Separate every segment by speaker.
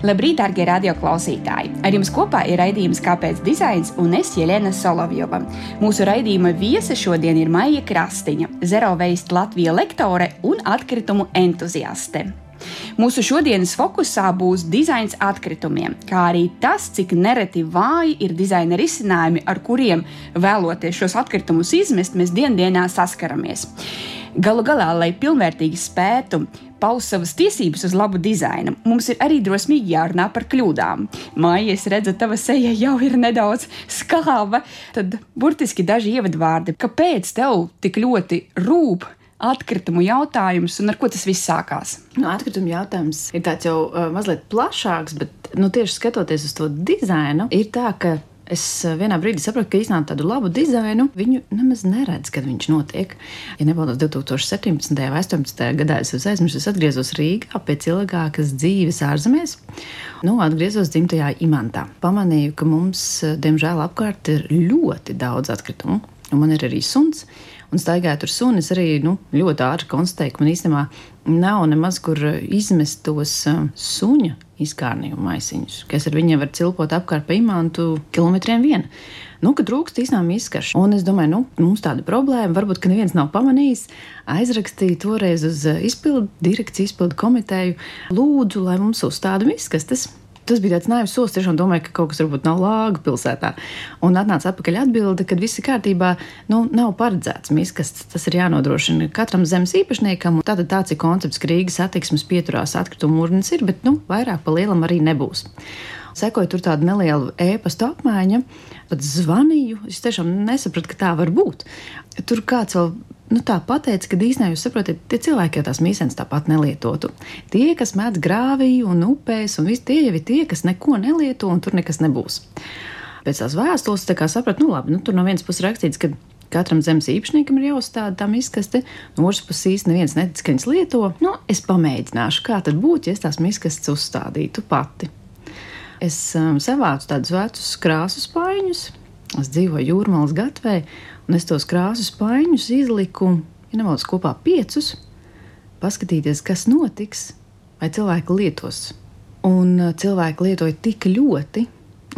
Speaker 1: Labrīt, darbie radioklausītāji! Ar jums kopā ir raidījums Kāpēc dizains un es Jelena Solovjova. Mūsu raidījuma viesa šodien ir Maija Krastiņa, Zero Waste Latvija lektore un atkritumu entuziaste. Mūsu šodienas fokusā būs dizains atkritumiem, kā arī tas, cik nereti vāji ir dizaina risinājumi, ar kuriem vēloties šos atkritumus izmest, mēs dienā saskaramies. Galu galā, lai pilnvērtīgi spētu paust savas tiesības uz labu dizainu, mums ir arī drosmīgi jārunā par kļūdām. Māja, es redzu, tava seja jau ir nedaudz skāva. Tad burtiski daži ievadvārdi, kāpēc tev tik ļoti rūp atkritumu jautājums un ar ko tas viss sākās?
Speaker 2: Nu, atkritumu jautājums ir tāds jau uh, mazliet plašāks, bet nu, tieši skatoties uz to dizainu, ir tā, ka Es eh, vienā brīdī sapratu, ka īstenībā tādu labu dizainu viņu nemaz neredz, kad viņš notiek. Ja nebaldos 2017. vai 2018. gadā, es aizmirsu, es atgriezos Rīgā pēc ilgākas dzīves ārzemēs. Nu, atgriezos dzimtajā imantā. Pamanīju, ka mums, eh, diemžēl, apkārt ir ļoti daudz atkritumu. Un man ir arī suns, un staigājot ar suni, es arī nu, ļoti ātri konstatēju, ka man īstenībā nav nemaz kur izmest tos suņa izkārnījumu maisiņus, kas ar viņiem var cilpot apkārt pa imantu kilometriem vien. Nu, kad trūkst īstenībā izskaša. Un es domāju, nu, mums tāda problēma, varbūt, ka neviens nav pamanījis. Aizrakstīju toreiz uz izpildu direkciju, izpildu komiteju, lūdzu, lai mums uzstāda miskastes tas bija tāds naivs solis. Tiešām domāju, ka kaut kas varbūt nav lāga pilsētā. Un atnāca atpakaļ atbilde, ka viss ir kārtībā. Nu, nav paredzēts miskas, tas ir jānodrošina katram zemes īpašniekam. Tātad tāds ir koncepts, ka Rīgas attieksmes pieturās atkritumu urnas ir, bet nu, vairāk pa lielam arī nebūs. Sekoja tur tāda neliela e-pasta apmaiņa, pat zvanīju. Es tiešām nesapratu, ka tā var būt. Tur kāds vēl nu, tā pateica, ka īstenībā jūs saprotat, tie cilvēki jau tās mīsnes tāpat nelietotu. Tie, kas met grāviju un upēs, un visi tie jau ir tie, kas neko nelieto, un tur nekas nebūs. Pēc tās vēstules tā sapratu, nu labi, nu, tur no vienas puses rakstīts, ka katram zemes īpašniekam ir jāuzstāda tam izkaste, no otras puses īsti neviens netic, ka viņas lieto. Nu, es pamēģināšu, kā tad būtu, ja es tās izkastes uzstādītu pati. Es um, savācu tādus vecus krāsu spaiņus, es dzīvoju jūrmālas gatvē, Un es tos krāsu spaiņus izliku, ja nemaldos, kopā piecus, paskatīties, kas notiks, vai cilvēki lietos. Un uh, cilvēki lietoja tik ļoti,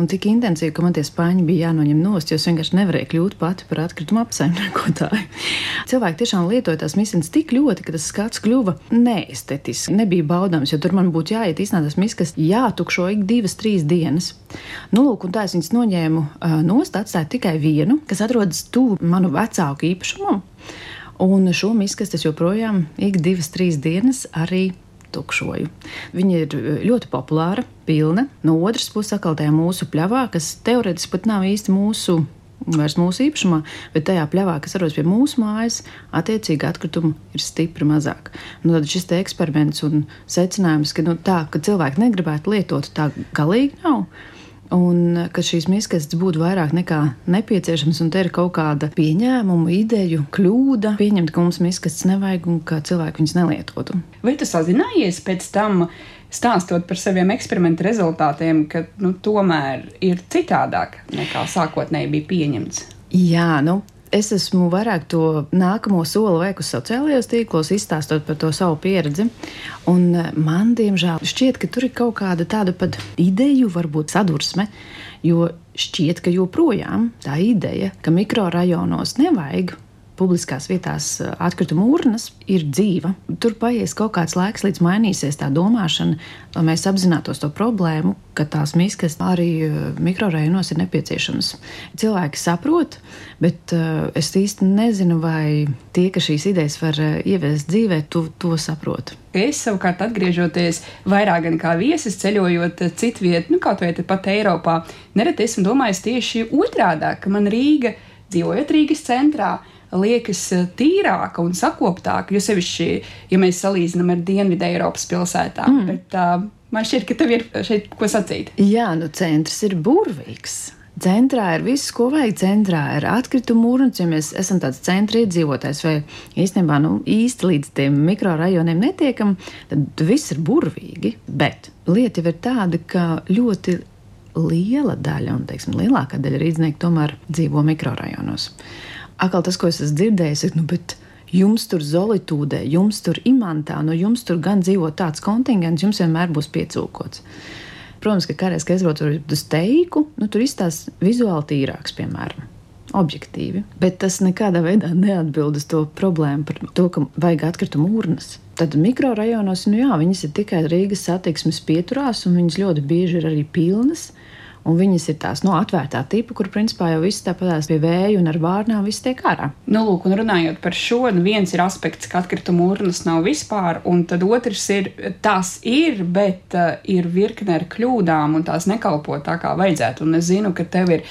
Speaker 2: un tik intensīvi, ka man tie spāņi bija jānoņem nost, jo es vienkārši nevarēju kļūt pati par atkritumu apsaimniekotāju. Cilvēki tiešām lietoja tās misijas tik ļoti, ka tas skats kļuva neestetisks, nebija baudāms, jo tur man būtu jāiet īstenībā tas misijas jātukšo ik divas, trīs dienas. Nu, lūk, un tā es viņas noņēmu nost, atstāju tikai vienu, kas atrodas tuvu manu vecāku īpašumam. Un šo misijas es joprojām ik divas, trīs dienas arī tukšoju. Viņa ir eh, ļoti populāra, pilna. No otras puses, atkal tajā mūsu pļavā, kas teorētiski pat nav īsti mūsu. Vairs mūsu īpašumā, bet tajā pļavā, kas atrodas pie mūsu mājas, attiecīgi atkritumu ir stipri mazāk. Nu, tad šis eksperiments un secinājums, ka, nu, tā, ka cilvēki negribētu lietot, tā galīgi nav un ka šīs miskastes būtu vairāk nekā nepieciešams, un te ir kaut kāda pieņēmuma, ideju, kļūda, pieņemt, ka mums miskastes nevajag un ka cilvēki viņas nelietotu.
Speaker 1: Vai tu sazinājies pēc tam? Stāstot par saviem eksperimentu rezultātiem, ka nu, tomēr ir citādāk nekā sākotnēji bija pieņemts.
Speaker 2: Jā, nu, es esmu vairāk to nākamo soli veikusi sociālajos tīklos, izstāstot par to savu pieredzi. Un eh, man, diemžēl, šķiet, ka tur ir kaut kāda tāda pat ideju, varbūt sadursme. Jo šķiet, ka joprojām tā ideja, ka mikrorajonos nevajag publiskās vietās atkrituma urnas ir dzīva. Tur paies kaut kāds laiks, līdz mainīsies tā domāšana, lai mēs apzinātos to problēmu, ka tās miskas arī mikrorajonos ir nepieciešamas. Cilvēki saprot, bet es īsti nezinu, vai tie, kas šīs idejas var ieviest dzīvē, to, to saprot.
Speaker 1: Es savukārt, atgriežoties vairāk kā viesis, ceļojot citvietā, nu, kaut vai pat Eiropā, nereti esmu domājis tieši otrādi, ka man Rīga, dzīvojot Rīgas centrā, liekas eh, tīrāka un sakoptāka. Jo sevišķi, ja mēs salīdzinām ar Dienvidu Eiropas pilsētām. Mm. Bet, uh, man šķiet, ka tev ir šeit ko sacīt.
Speaker 2: Jā, nu centrs ir burvīgs. Centrā ir viss, ko vajag. Centrā ir atkrituma urns, ja mēs esam tāds centra iedzīvotājs, vai īstenībā nu, īsti līdz tiem mikrorajoniem netiekam, tad viss ir burvīgi. Bet lieta ir tāda, ka ļoti liela daļa, un teiksim, lielākā daļa rīznieku tomēr dzīvo mikrorajonos atkal tas, ko es esmu dzirdējis, ir, nu, bet jums tur zolitūdē, jums tur imantā, no nu, jums tur gan dzīvo tāds kontingents, jums vienmēr būs piecūkots. Protams, ka kādreiz, kad aizbraucu uz teiku, nu, tur izstāsta vizuāli tīrāks, piemēram. Objektīvi, bet tas nekādā veidā neatbild uz to problēmu par to, ka vajag atkritumu urnas. Tad mikrorajonos, nu jā, viņas ir tikai Rīgas satiksmes pieturās, un viņas ļoti bieži ir arī pilnas. Un viņas ir tās no nu, atvērtā tipa, kur principā jau viss tāpatās pie vēja un ar vārnām viss tiek ārā.
Speaker 1: Nu, lūk, un runājot par šo, nu viens ir aspekts, ka atkrituma urnas nav vispār, un tad otrs ir, tās ir, bet uh, ir virkne ar kļūdām, un tās nekalpo tā kā vajadzētu. Un es zinu, ka tev ir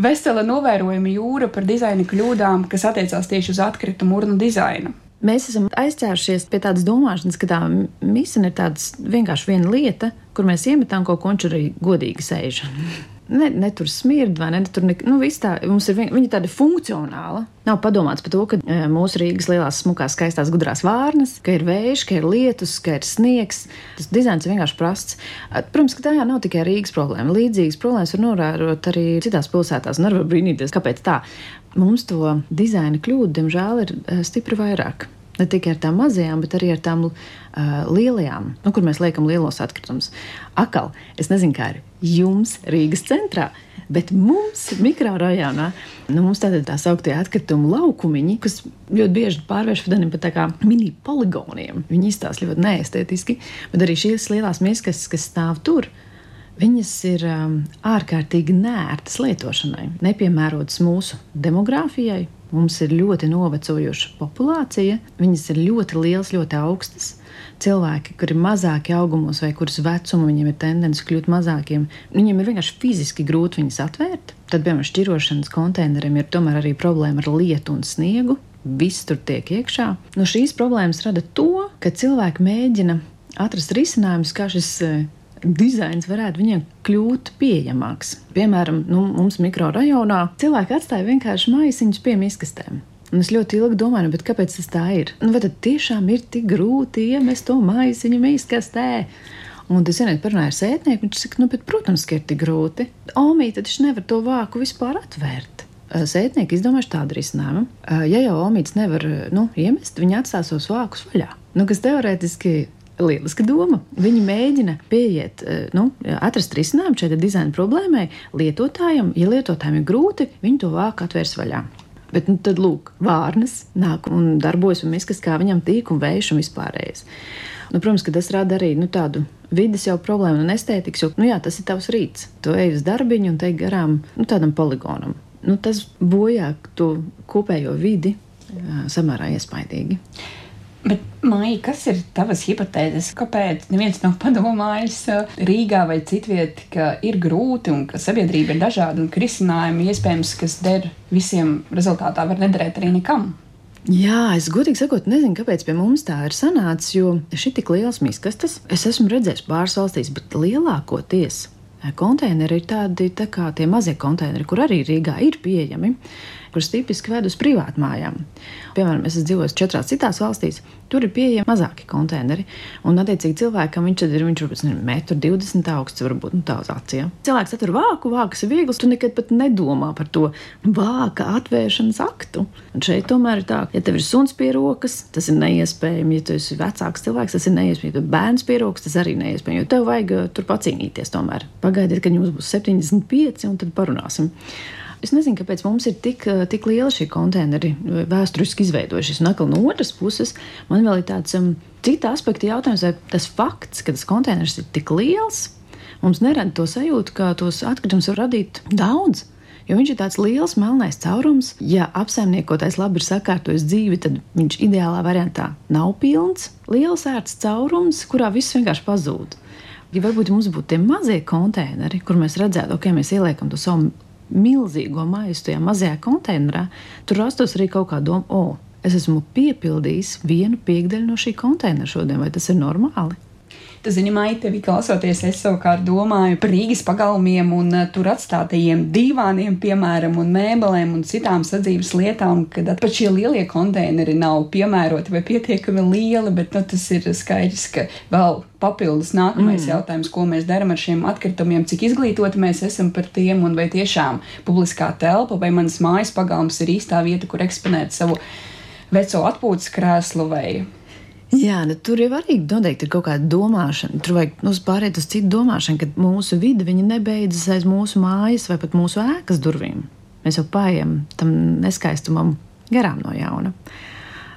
Speaker 1: vesela novērojama jūra par dizaina kļūdām, kas attiecās tieši uz atkritumu urnu dizainu.
Speaker 2: Mēs esam aizķērušies pie tādas domāšanas, ka tā misija ir tāds vienkārši viena lieta, kur mēs iemetām kaut ko, un viņš arī godīgi sēž. Ne, ne tur smird, vai ne? Tur ne, nu, tā, mums ir viņa, viņa tāda funkcionāla. Nav padomāts par to, ka e, mūsu Rīgas lielās, smukās, skaistās, gudrās vārnas, ka ir vējš, ka ir lietus, ka ir sniegs. Tas dizains ir vienkārši prasts. Protams, ka tā jau nav tikai Rīgas problēma. Līdzīgas problēmas var novērot arī citās pilsētās. Nevar brīnīties, kāpēc tā. Mums to dizaina kļūdu, diemžēl, ir e, stipri vairāk. Ne tikai ar tām mazajām, bet arī ar tām uh, lielajām, nu, kur mēs liekam lielos atkritumus. Akal, es nezinu, kā ir jums Rīgas centrā. Bet mums, mikrorajonā, nu, mums tāda tā sauktie atkritumu laukumiņi, kas ļoti bieži pārvērš par tādiem mini poligoniem. Viņi izstāsta ļoti neestētiski, bet arī šīs lielās miskas, kas stāv tur, viņas ir um, ārkārtīgi nērtas lietošanai, nepiemērotas mūsu demogrāfijai, Mums ir ļoti novecojuša populācija, viņas ir ļoti liels, ļoti augstas. Cilvēki, kuri ir mazāki augumos, vai kurus vecumu viņiem ir tendence kļūt mazākiem, viņiem ir vienkārši fiziski grūti viņus atvērt. Tad, piemēram, šķirošanas konteineriem ir tomēr arī problēma ar lietu un sniegu. Viss tur tiek iekšā. No šīs problēmas rada to, ka cilvēki mēģina atrast risinājumus, kā šis eh, dizains varētu viņiem kļūt pieejamāks. Piemēram, nu, mums mikrorajonā cilvēki atstāja vienkārši maisiņus pie miskastēm. Un es ļoti ilgi domāju, nu, kāpēc tas tā ir. Nu, vai tad tiešām ir tik grūti iemest to maisiņu miskastē? Un tas vienreiz parunāja ar sētnieku, viņš saka, nu, bet, protams, ka ir tik grūti. Omīte taču nevar to vāku vispār atvērt. Sētnieki izdomājuši tādu risinājumu. Ja jau omīts nevar nu, iemest, viņi atstās tos vākus vaļā. Nu, kas teorētiski lieliska doma. Viņi mēģina pieiet, eh, nu, atrast risinājumu šai dizaina problēmai lietotājam. Ja lietotājiem ir grūti, viņi to vāk atvērs vaļā. Bet nu, tad, lūk, vārnas nāk un darbojas, un miskas kā viņam tīk un vējš un vispārējais. Nu, protams, ka tas rada arī nu, tādu vidas jau problēmu un estētikas, jo nu, jā, tas ir tavs rīts. Tu ej uz darbiņu un te garām nu, tādam poligonam. Nu, tas bojā to kopējo vidi samērā iespaidīgi.
Speaker 1: Bet, Maija, kas ir tavas hipotēzes? Kāpēc neviens nav padomājis Rīgā vai citvietā, ka ir grūti un ka sabiedrība ir dažāda un ka risinājumi iespējams, kas der visiem, rezultātā var nederēt arī nekam?
Speaker 2: Jā, es godīgi sakot, nezinu, kāpēc pie mums tā ir sanācis, jo šī tik liels miskastes es esmu redzējis pāris valstīs, bet lielākoties konteineri ir tādi tā kā tie mazie konteineri, kur arī Rīgā ir pieejami kuras tipiski ved uz privātmājām. Piemēram, es esmu dzīvojis četrās citās valstīs, tur ir pieejami mazāki konteineri. Un, attiecīgi, cilvēkam viņš ir viņš varbūt metru 20 augsts, varbūt nu, tāds acīm. Ja. Cilvēks atver vāku, vākas ir viegls, tu nekad pat nedomā par to vāka atvēršanas aktu. Un šeit tomēr ir tā, ja tev ir suns pie rokas, tas ir neiespējami. Ja tu esi vecāks cilvēks, tas ir neiespējami. Ja tu bērns pie rokas, tas arī neiespējami. Jo tev vajag uh, tur pacīnīties tomēr. Pagaidiet, kad jums būs 75, un tad parunāsim. Es nezinu, kāpēc mums ir tik, eh, tik liela šī konteineri vēsturiski izveidojušies. Un no otras puses, man vēl ir tāds um, cita aspekta jautājums, vai tas fakts, ka tas konteiners ir tik liels, mums nerada to sajūtu, ka tos atkritumus var radīt daudz. Jo viņš ir tāds liels, melnais caurums. Ja apsaimniekotais labi ir sakārtojis dzīvi, tad viņš ideālā variantā nav pilns. Liels ērts caurums, kurā viss vienkārši pazūd. Ja varbūt mums būtu tie mazie konteineri, kur mēs redzētu, ok, mēs ieliekam to savu milzīgo maisu tajā mazajā konteinerā, tur rastos arī kaut kāda doma, o, es esmu piepildījis vienu piekdaļu no šī konteinera šodien, vai tas ir normāli?
Speaker 1: Tu zini, Maija, tevi klausoties, es savukārt domāju par Rīgas pagalmiem un uh, tur atstātajiem divāniem, piemēram, un mēbelēm un citām sadzīves lietām, kad pat šie lielie konteineri nav piemēroti vai pietiekami lieli, bet nu, tas ir skaidrs, ka vēl papildus nākamais mm. jautājums, ko mēs darām ar šiem atkritumiem, cik izglītoti mēs esam par tiem un vai tiešām publiskā telpa vai manas mājas pagalms ir īstā vieta, kur eksponēt savu veco atpūtas krēslu vai
Speaker 2: Jā, nu, tur jau arī noteikti ir kaut kāda domāšana. Tur vajag nu, pāriet uz citu domāšanu, ka mūsu vide nebeidzas aiz mūsu mājas vai pat mūsu ēkas durvīm. Mēs jau paiet tam neskaistumam garām no jauna.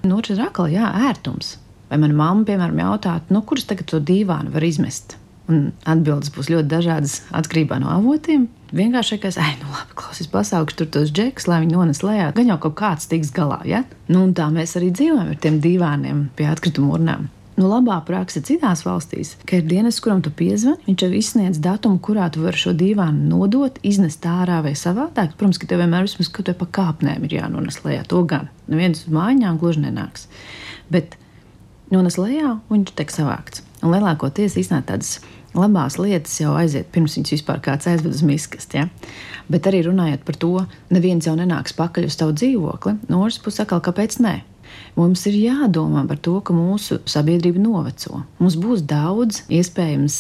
Speaker 2: No otras puses, atkal, jā, ērtums. Vai mana mamma, piemēram, jautātu, no kuras tagad to dīvānu var izmest? Un atbildes būs ļoti dažādas atkarībā no avotiem. Vienkāršākais, ah, nu labi, klausies, pasaukšu tur tos džekus, lai viņi nones lejā. Gan jau kaut kāds tiks galā, ja? Nu, un tā mēs arī dzīvojam ar tiem divāniem pie atkrituma urnām. Nu, labā praksa citās valstīs, ka ir dienas, kuram tu piezvani, viņš jau izsniedz datumu, kurā tu vari šo dīvānu nodot, iznest ārā vai savādāk. Protams, ka tev vienmēr vismaz kaut kā pa kāpnēm ir jānones lejā. To gan neviens uz mājām gluži nenāks. Bet nones lejā, viņš tiek savākts. Un lielākoties īstenībā tādas labās lietas jau aiziet pirms viņas vispār kāds aizved uz miskasti. Ja? Bet arī runājot par to, neviens jau nenāks pakaļ uz tavu dzīvokli. No otras puses, atkal, kāpēc nē? Mums ir jādomā par to, ka mūsu sabiedrība noveco. Mums būs daudz, iespējams,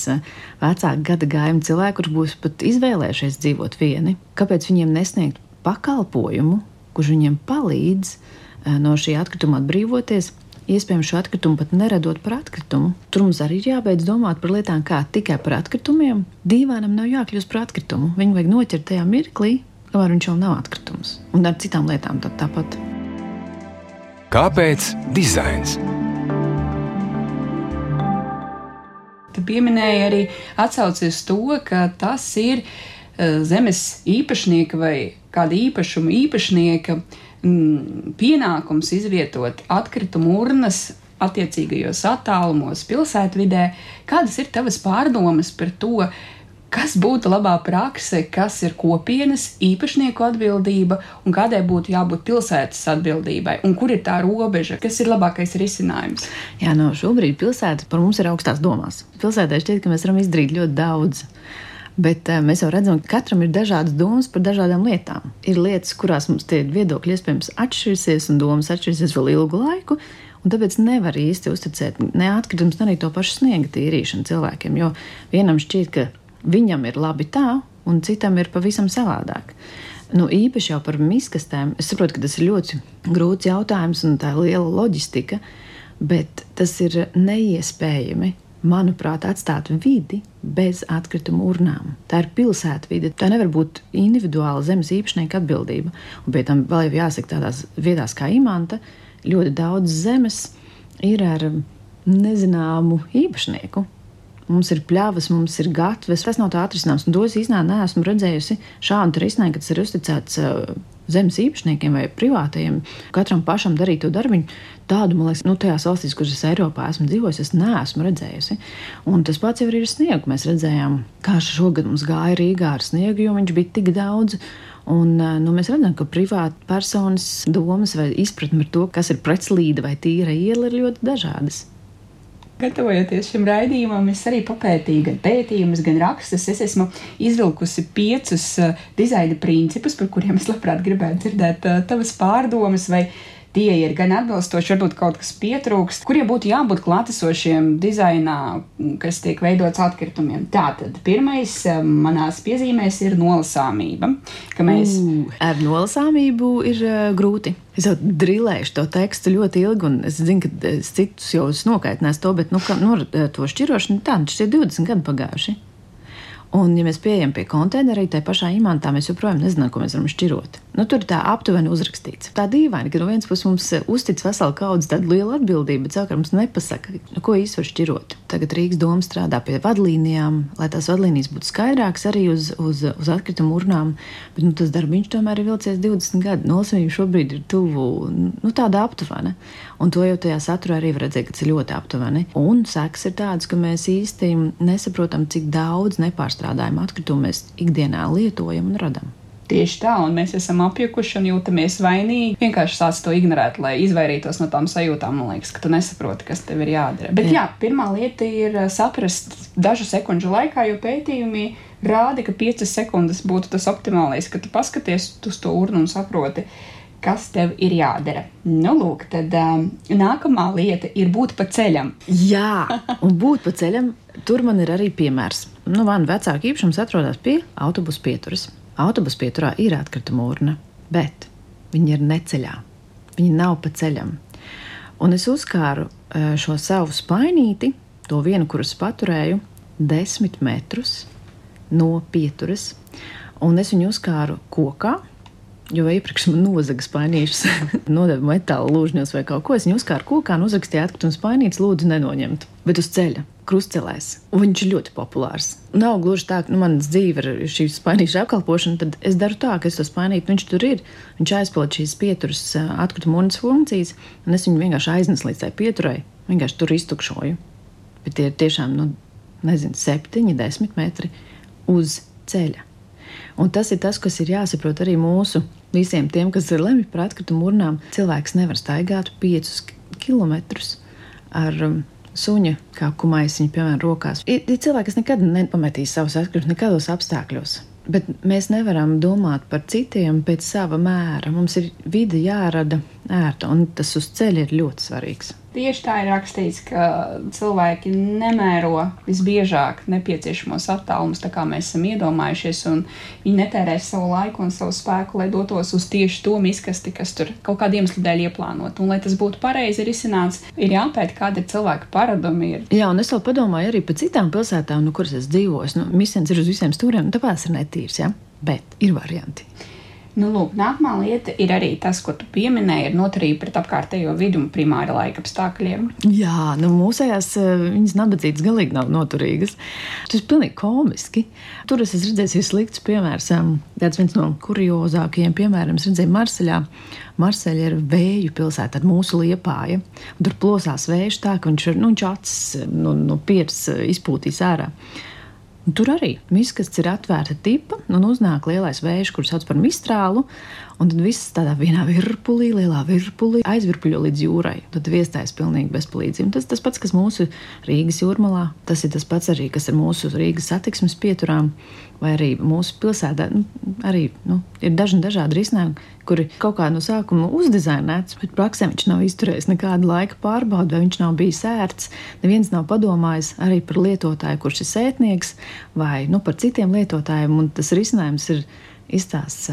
Speaker 2: vecāku gada gājumu cilvēku, kurš būs pat izvēlējušies dzīvot vieni. Kāpēc viņiem nesniegt pakalpojumu, kurš viņiem palīdz eh, no šī atkrituma atbrīvoties, iespējams šo atkritumu pat neradot par atkritumu. Tur mums arī ir jābeidz domāt par lietām kā tikai par atkritumiem. Dīvainam nav jākļūst par atkritumu. Viņu vajag noķert tajā mirklī, kamēr viņš jau nav atkritums. Un ar citām lietām tā, tāpat.
Speaker 3: Kāpēc dizains?
Speaker 1: Tu pieminēji arī atsaucies to, ka tas ir uh, zemes īpašnieka vai kāda īpašuma īpašnieka uh, mm, pienākums izvietot atkritumu urnas attiecīgajos attālumos, pilsētvidē. Kādas ir tavas pārdomas par to? Kas būtu labā prakse, kas ir kopienas īpašnieku atbildība un kādai būtu jābūt pilsētas atbildībai, un kur ir tā robeža, kas ir labākais risinājums?
Speaker 2: Jā, no šobrīd pilsēta par mums ir augstās domās. Pilsētā šķiet, ka mēs varam izdarīt ļoti daudz. Bet uh, mēs jau redzam, ka katram ir dažādas domas par dažādām lietām. Ir lietas, kurās mums tie viedokļi iespējams atšķirsies, un domas atšķirsies vēl ilgu laiku. Un tāpēc nevar īsti uzticēt ne atkritumus, ne arī to pašu sniega tīrīšanu cilvēkiem. Jo vienam šķiet, ka viņam ir labi tā, un citam ir pavisam savādāk. Nu, īpaši jau par miskastēm. Es saprotu, ka tas ir ļoti grūts jautājums un tā liela loģistika, bet tas ir neiespējami manuprāt, atstāt vidi bez atkritumu urnām. Tā ir pilsētvide. Tā nevar būt individuāla zemes īpašnieka atbildība. Un pie tam vēl jau jāsaka, tādās vietās kā Imants, ļoti daudz zemes ir ar nezināmu īpašnieku. Mums ir pļavas, mums ir gatavs. Tas nav tā atrisināms. Un tos īstenībā neesmu redzējusi šādu risinājumu, kad tas ir uzticēts uh, zemes īpašniekiem vai privātajiem. Katram pašam darīt to darbiņu. Tādu, man liekas, nu, tajās valstīs, kuras es Eiropā esmu dzīvojis, es neesmu redzējusi. Un tas pats jau ir ar sniegu. Mēs redzējām, kā šogad mums gāja Rīgā ar sniegu, jo viņš bija tik daudz. Un, uh, nu, mēs redzam, ka privāta personas domas vai izpratne par to, kas ir pretslīde vai tīra iela, ir ļoti dažādas.
Speaker 1: Gatavojoties šim raidījumam, es arī papētīju gan pētījumus, gan rakstus. Es esmu izvilkusi piecus uh, dizaina principus, par kuriem es labprāt gribētu dzirdēt uh, tavas pārdomas vai tie ir gan atbilstoši, varbūt kaut kas pietrūkst, kuriem būtu jābūt klātesošiem dizainā, kas tiek veidots atkritumiem. Tātad pirmais um, manās piezīmēs ir nolasāmība.
Speaker 2: Mēs... Uh, ar nolasāmību ir uh, grūti. Es jau drillēju to tekstu ļoti ilgi, un es zinu, ka es citus jau nokaitinās to, bet nu, ka, nu, to šķirošanu tā, tas ir 20 gadi pagājuši. Un, ja mēs pieejam pie konteinerī, tai pašā imantā mēs joprojām nezinām, ko mēs varam šķirot. Nu, tur tā aptuveni uzrakstīts. Tā dīvaini, ka no vienas puses mums eh, uztic vesela kaudze tāda liela atbildība, bet mums nepasaka, nu, ko īsti var šķirot. Tagad Rīgas doma strādā pie vadlīnijām, lai tās vadlīnijas būtu skaidrākas arī uz, uz, uz atkritumu urnām, bet nu, tas darbiņš tomēr ir vilcies 20 gadu. Nolasījumi šobrīd ir tuvu nu, tāda aptuvena. Un to jau tajā saturā arī var redzēt, ka tas ir ļoti aptuveni. Un sekas ir tādas, ka mēs īsti nesaprotam, cik daudz nepārstrādājam izstrādājumu atkritumu mēs ikdienā lietojam un radām.
Speaker 1: Tieši tā, un mēs esam apjukuši un jūtamies vainīgi. Vienkārši sāc to ignorēt, lai izvairītos no tām sajūtām. Man liekas, ka tu nesaproti, kas tev ir jādara. Bet jā, jā pirmā lieta ir uh, saprast dažu sekundžu laikā, jo pētījumi rāda, ka piecas sekundes būtu tas optimālais, kad tu paskaties uz to urnu un saproti, kas tev ir jādara. Nu, lūk, tad um, nākamā lieta ir būt pa ceļam.
Speaker 2: Jā, un būt pa ceļam, tur man ir arī piemērs nu, man vecāka īpašums atrodas pie autobusu pieturas. Autobusu pieturā ir atkrituma urna, bet viņi ir neceļā. Viņi nav pa ceļam. Un es uzkāru eh, šo savu spainīti, to vienu, kuras paturēju, desmit metrus no pieturas. Un es viņu uzkāru kokā, jo iepriekš man nozaga spainīšas, nodeva metāla lūžņos vai kaut ko. Es viņu uzkāru kokā un uzrakstīju atkritumu spainītes, lūdzu, nenoņemt. Bet uz ceļa, krustcelēs. Viņš ir ļoti populārs. Nav gluži tā, ka nu, manas dzīve ir šī spainīša apkalpošana, tad es daru tā, ka es to spainītu, viņš tur ir. Viņš aizpild šīs pieturas atkrituma urnas funkcijas, un es viņu vienkārši aiznesu līdz tai pieturai. Vienkārši tur iztukšoju. Bet tie ir tiešām, nu, nezinu, septiņi, desmit metri uz ceļa. Un tas ir tas, kas ir jāsaprot arī mūsu visiem tiem, kas ir lemti par atkritumu urnām. Cilvēks nevar staigāt piecus kilometrus ar um, suņa kā kumaisiņu, piemēram, rokās. Ir, ir cilvēki, kas nekad nepametīs savus atkritumus nekādos apstākļos. Bet mēs nevaram domāt par citiem pēc sava mēra. Mums ir vide jārada ērta, un tas uz ceļa ir ļoti svarīgs.
Speaker 1: Tieši tā ir rakstīts, ka cilvēki nemēro visbiežāk nepieciešamos attālumus, tā kā mēs esam iedomājušies, un viņi netērēs savu laiku un savu spēku, lai dotos uz tieši to miskasti, kas tur kaut kādiem iemesliem dēļ ieplānot. Un, lai tas būtu pareizi risināts, ir jāpēta, kāda ir cilvēka paradumi. Ir.
Speaker 2: Jā, un es vēl padomāju arī par citām pilsētām, no kuras es dzīvoju. Nu, Misens ir uz visiem stūriem, un tāpēc ir netīrs, ja? bet ir varianti.
Speaker 1: Nu, lūk, nākamā lieta ir arī tas, ko tu pieminēji, ir noturība pret apkārtējo vidu un primāra laika apstākļiem.
Speaker 2: Jā, nu mūsējās eh, viņas nabadzīgas galīgi nav noturīgas. Tas ir pilnīgi komiski. Tur es esmu redzējis slikts piemērs. Tāds viens no kuriozākajiem piemēriem es redzēju Marseļā. Marseļa ir vēju pilsēta ar mūsu liepāju. Tur plosās vējš tā, ka viņš ir nu, acis no, no pieres izpūtīs ārā. Tur arī miskasts ir atvērta tipa, un uznāk lielais vējš, kurš sauc par mistrālu, un tad viss tādā vienā virpulī, lielā virpulī, aizvirpuļo līdz jūrai. Tad viestājas pilnīgi bezpalīdzība. Tas tas pats, kas mūsu Rīgas jūrmalā, tas ir tas pats arī, kas ir mūsu Rīgas satiksmes pieturām, vai arī mūsu pilsētā. Nu, arī nu, ir dažni dažādi risinājumi, kuri kaut kā no sākuma uzdizainēts, bet praksē viņš nav izturējis nekādu laika pārbaudi, vai viņš nav bijis ērts. Neviens nav padomājis arī par lietotāju, kurš ir sētnieks, vai nu, par citiem lietotājiem, un tas risinājums ir izstāsts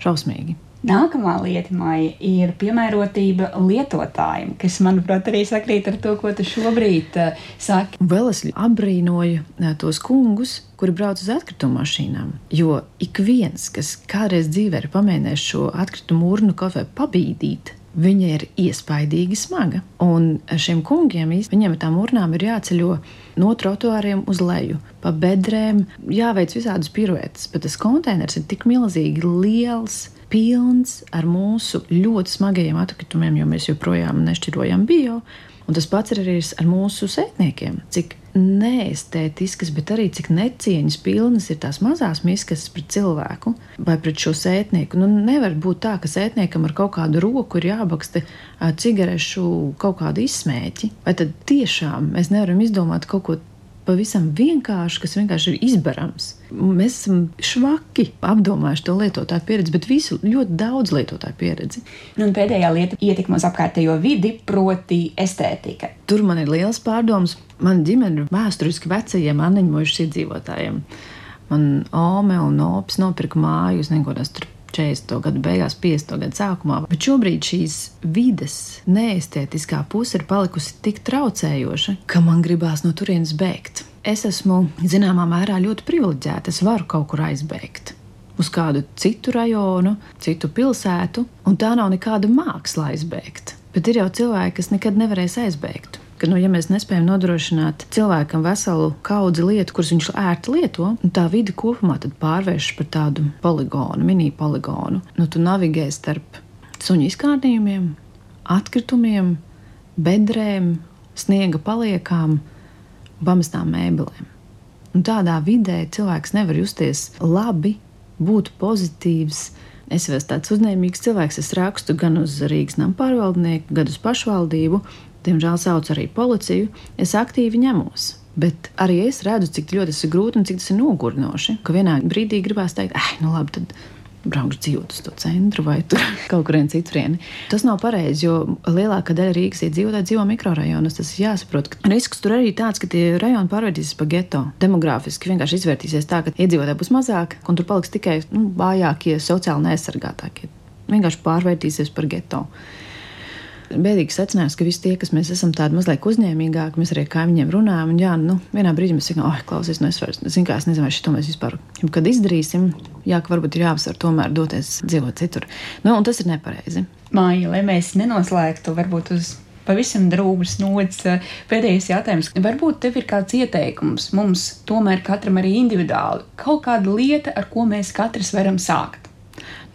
Speaker 2: šausmīgi.
Speaker 1: Nākamā lieta Maija, ir piemērotība lietotājiem, kas, manuprāt, arī sakrīt ar to, ko tu šobrīd uh, saki.
Speaker 2: Vēl es apbrīnoju uh, tos kungus, kuri brauc uz atkritumu mašīnām. Jo ik viens, kas kādreiz dzīvē ir pamēģinājis šo atkritumu urnu kaut vai pabīdīt, viņa ir iespaidīgi smaga. Un šiem kungiem ar tām urnām ir jāceļo no trotuāriem uz leju, pa bedrēm, jāveic visādas piruetes, bet tas konteiners ir tik milzīgi liels pilns ar mūsu ļoti smagajiem atkritumiem, jo mēs joprojām nešķirojam bio. Un tas pats ir arī ar mūsu sētniekiem. Cik neestētiskas, bet arī cik necieņas pilnas ir tās mazās miskas pret cilvēku vai pret šo sētnieku. Nu, nevar būt tā, ka sētniekam ar kaut kādu roku ir jābaksta cigarešu kaut kādu izsmēķi. Vai tad tiešām mēs nevaram izdomāt kaut ko pavisam vienkārši, kas vienkārši ir izbarams. Mēs esam švaki apdomājuši to lietotāju pieredzi, bet visu ļoti daudz lietotāju pieredzi.
Speaker 1: Nu, un pēdējā lieta - ietekme uz apkārtējo vidi, proti, estētika.
Speaker 2: Tur man ir liels pārdoms. Man ģimene ir vēsturiski vecajiem anniņojušiem iedzīvotājiem. Man ome un ops nopirka māju uz negodās tur 40. gadu beigās, 50. gadu sākumā. Bet šobrīd šīs vides neestētiskā puse ir palikusi tik traucējoša, ka man gribās no turienes bēgt. Es esmu zināmā mērā ļoti privileģēta. Es varu kaut kur aizbēgt uz kādu citu rajonu, citu pilsētu, un tā nav nekāda māksla aizbēgt. Bet ir jau cilvēki, kas nekad nevarēs aizbēgt ka, nu, ja mēs nespējam nodrošināt cilvēkam veselu kaudzi lietu, kuras viņš ērti lieto, tā vide kopumā pārvēršas par tādu poligonu, mini poligonu. Nu, tu navigē starp suņu izkārnījumiem, atkritumiem, bedrēm, sniega paliekām, pamestām mēbelēm. Un tādā vidē cilvēks nevar justies labi, būt pozitīvs. Es esmu tāds uzņēmīgs cilvēks, es rakstu gan uz Rīgas nama pārvaldnieku, gan uz pašvaldību, diemžēl sauc arī policiju, es aktīvi ņemos. Bet arī es redzu, cik ļoti tas ir grūti un cik tas ir nogurnoši. Ka vienā brīdī gribās teikt, ah, nu labi, tad braukšu dzīvot uz to centru vai kaut kurien citurieni. Tas nav pareizi, jo lielākā daļa Rīgas iedzīvotāji dzīvo mikrorajonos. Tas ir jāsaprot, risks tur arī tāds, ka tie rajoni pārvērtīsies par geto. Demogrāfiski vienkārši izvērtīsies tā, ka iedzīvotāji būs mazāk, un tur paliks tikai nu, vājākie, sociāli neaizsargātākie. Vienkārši pārvērtīsies par geto. Bēdīgs secinājums, ka visi tie, kas mēs esam tādi mazliet uzņēmīgāki, mēs arī ar kaimiņiem runājam. Un, jā, nu, vienā brīdī mēs sakām, ah, oh, klausies, nu es vairs nezinu, kā es nezinu, vai šito mēs vispār kad izdarīsim. Jā, ka varbūt ir jāapsver tomēr doties dzīvot citur. Nu, un tas ir nepareizi.
Speaker 1: Māja, lai mēs nenoslēgtu varbūt uz pavisam drūmas nots. Pēdējais jautājums. Varbūt tev ir kāds ieteikums mums, tomēr katram arī individuāli, kaut kāda lieta, ar ko mēs katrs varam sākt.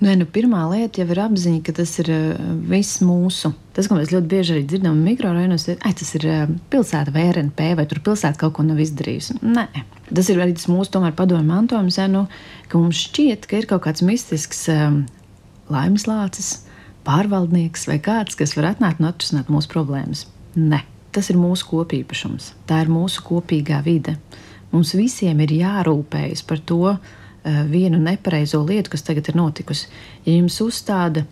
Speaker 2: Nē, nu, pirmā lieta jau ir apziņa, ka tas ir uh, viss mūsu. Tas, ko mēs ļoti bieži arī dzirdam mikrorajonos, ir, tas ir uh, pilsēta vai RNP, vai tur pilsēta kaut ko nav izdarījusi. Nē, tas ir arī tas mūsu tomēr padomju mantojums, ja, nu, ka mums šķiet, ka ir kaut kāds mistisks um, laimes lācis, pārvaldnieks vai kāds, kas var atnākt un atrisināt mūsu problēmas. Nē, tas ir mūsu kopīpašums, tā ir mūsu kopīgā vide. Mums visiem ir jārūpējas par to, Eh, vienu nepareizo lietu, kas tagad ir notikusi. Ja jums uzstāda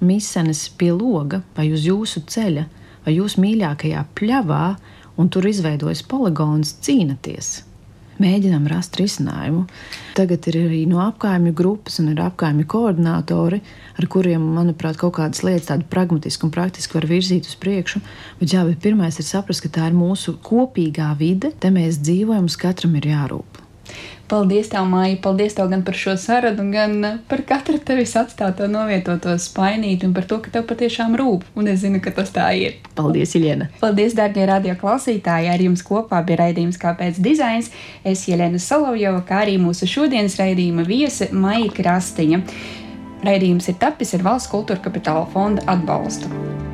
Speaker 2: misenes pie loga vai uz jūsu ceļa vai jūsu mīļākajā pļavā, un tur izveidojas poligons, cīnāties. Mēģinām rast risinājumu. Tagad ir arī no apgājuma grupas un ir apgājuma koordinatori, ar kuriem, manuprāt, kaut kādas lietas tādas pragmatiski un praktiski var virzīt uz priekšu. Bet, jā, bet pirmais ir saprast, ka tā ir mūsu kopīgā vide, te mēs dzīvojam, uz katram ir jārūp.
Speaker 1: Paldies, tev, Maija! Paldies tev gan par šo sarunu, gan par katru tevis atstāto novietoto spainīti un par to, ka tev patiešām rūp. Un es zinu, ka tas tā ir.
Speaker 2: Paldies, Iljana!
Speaker 1: Paldies, darbie radio klausītāji! Ar jums kopā bija raidījums Kāpēc dizains? Es Jelena Solovjova, kā arī mūsu šodienas raidījuma viese Maija Krastiņa. Raidījums ir tapis ar Valsts kultūra kapitāla fonda atbalstu.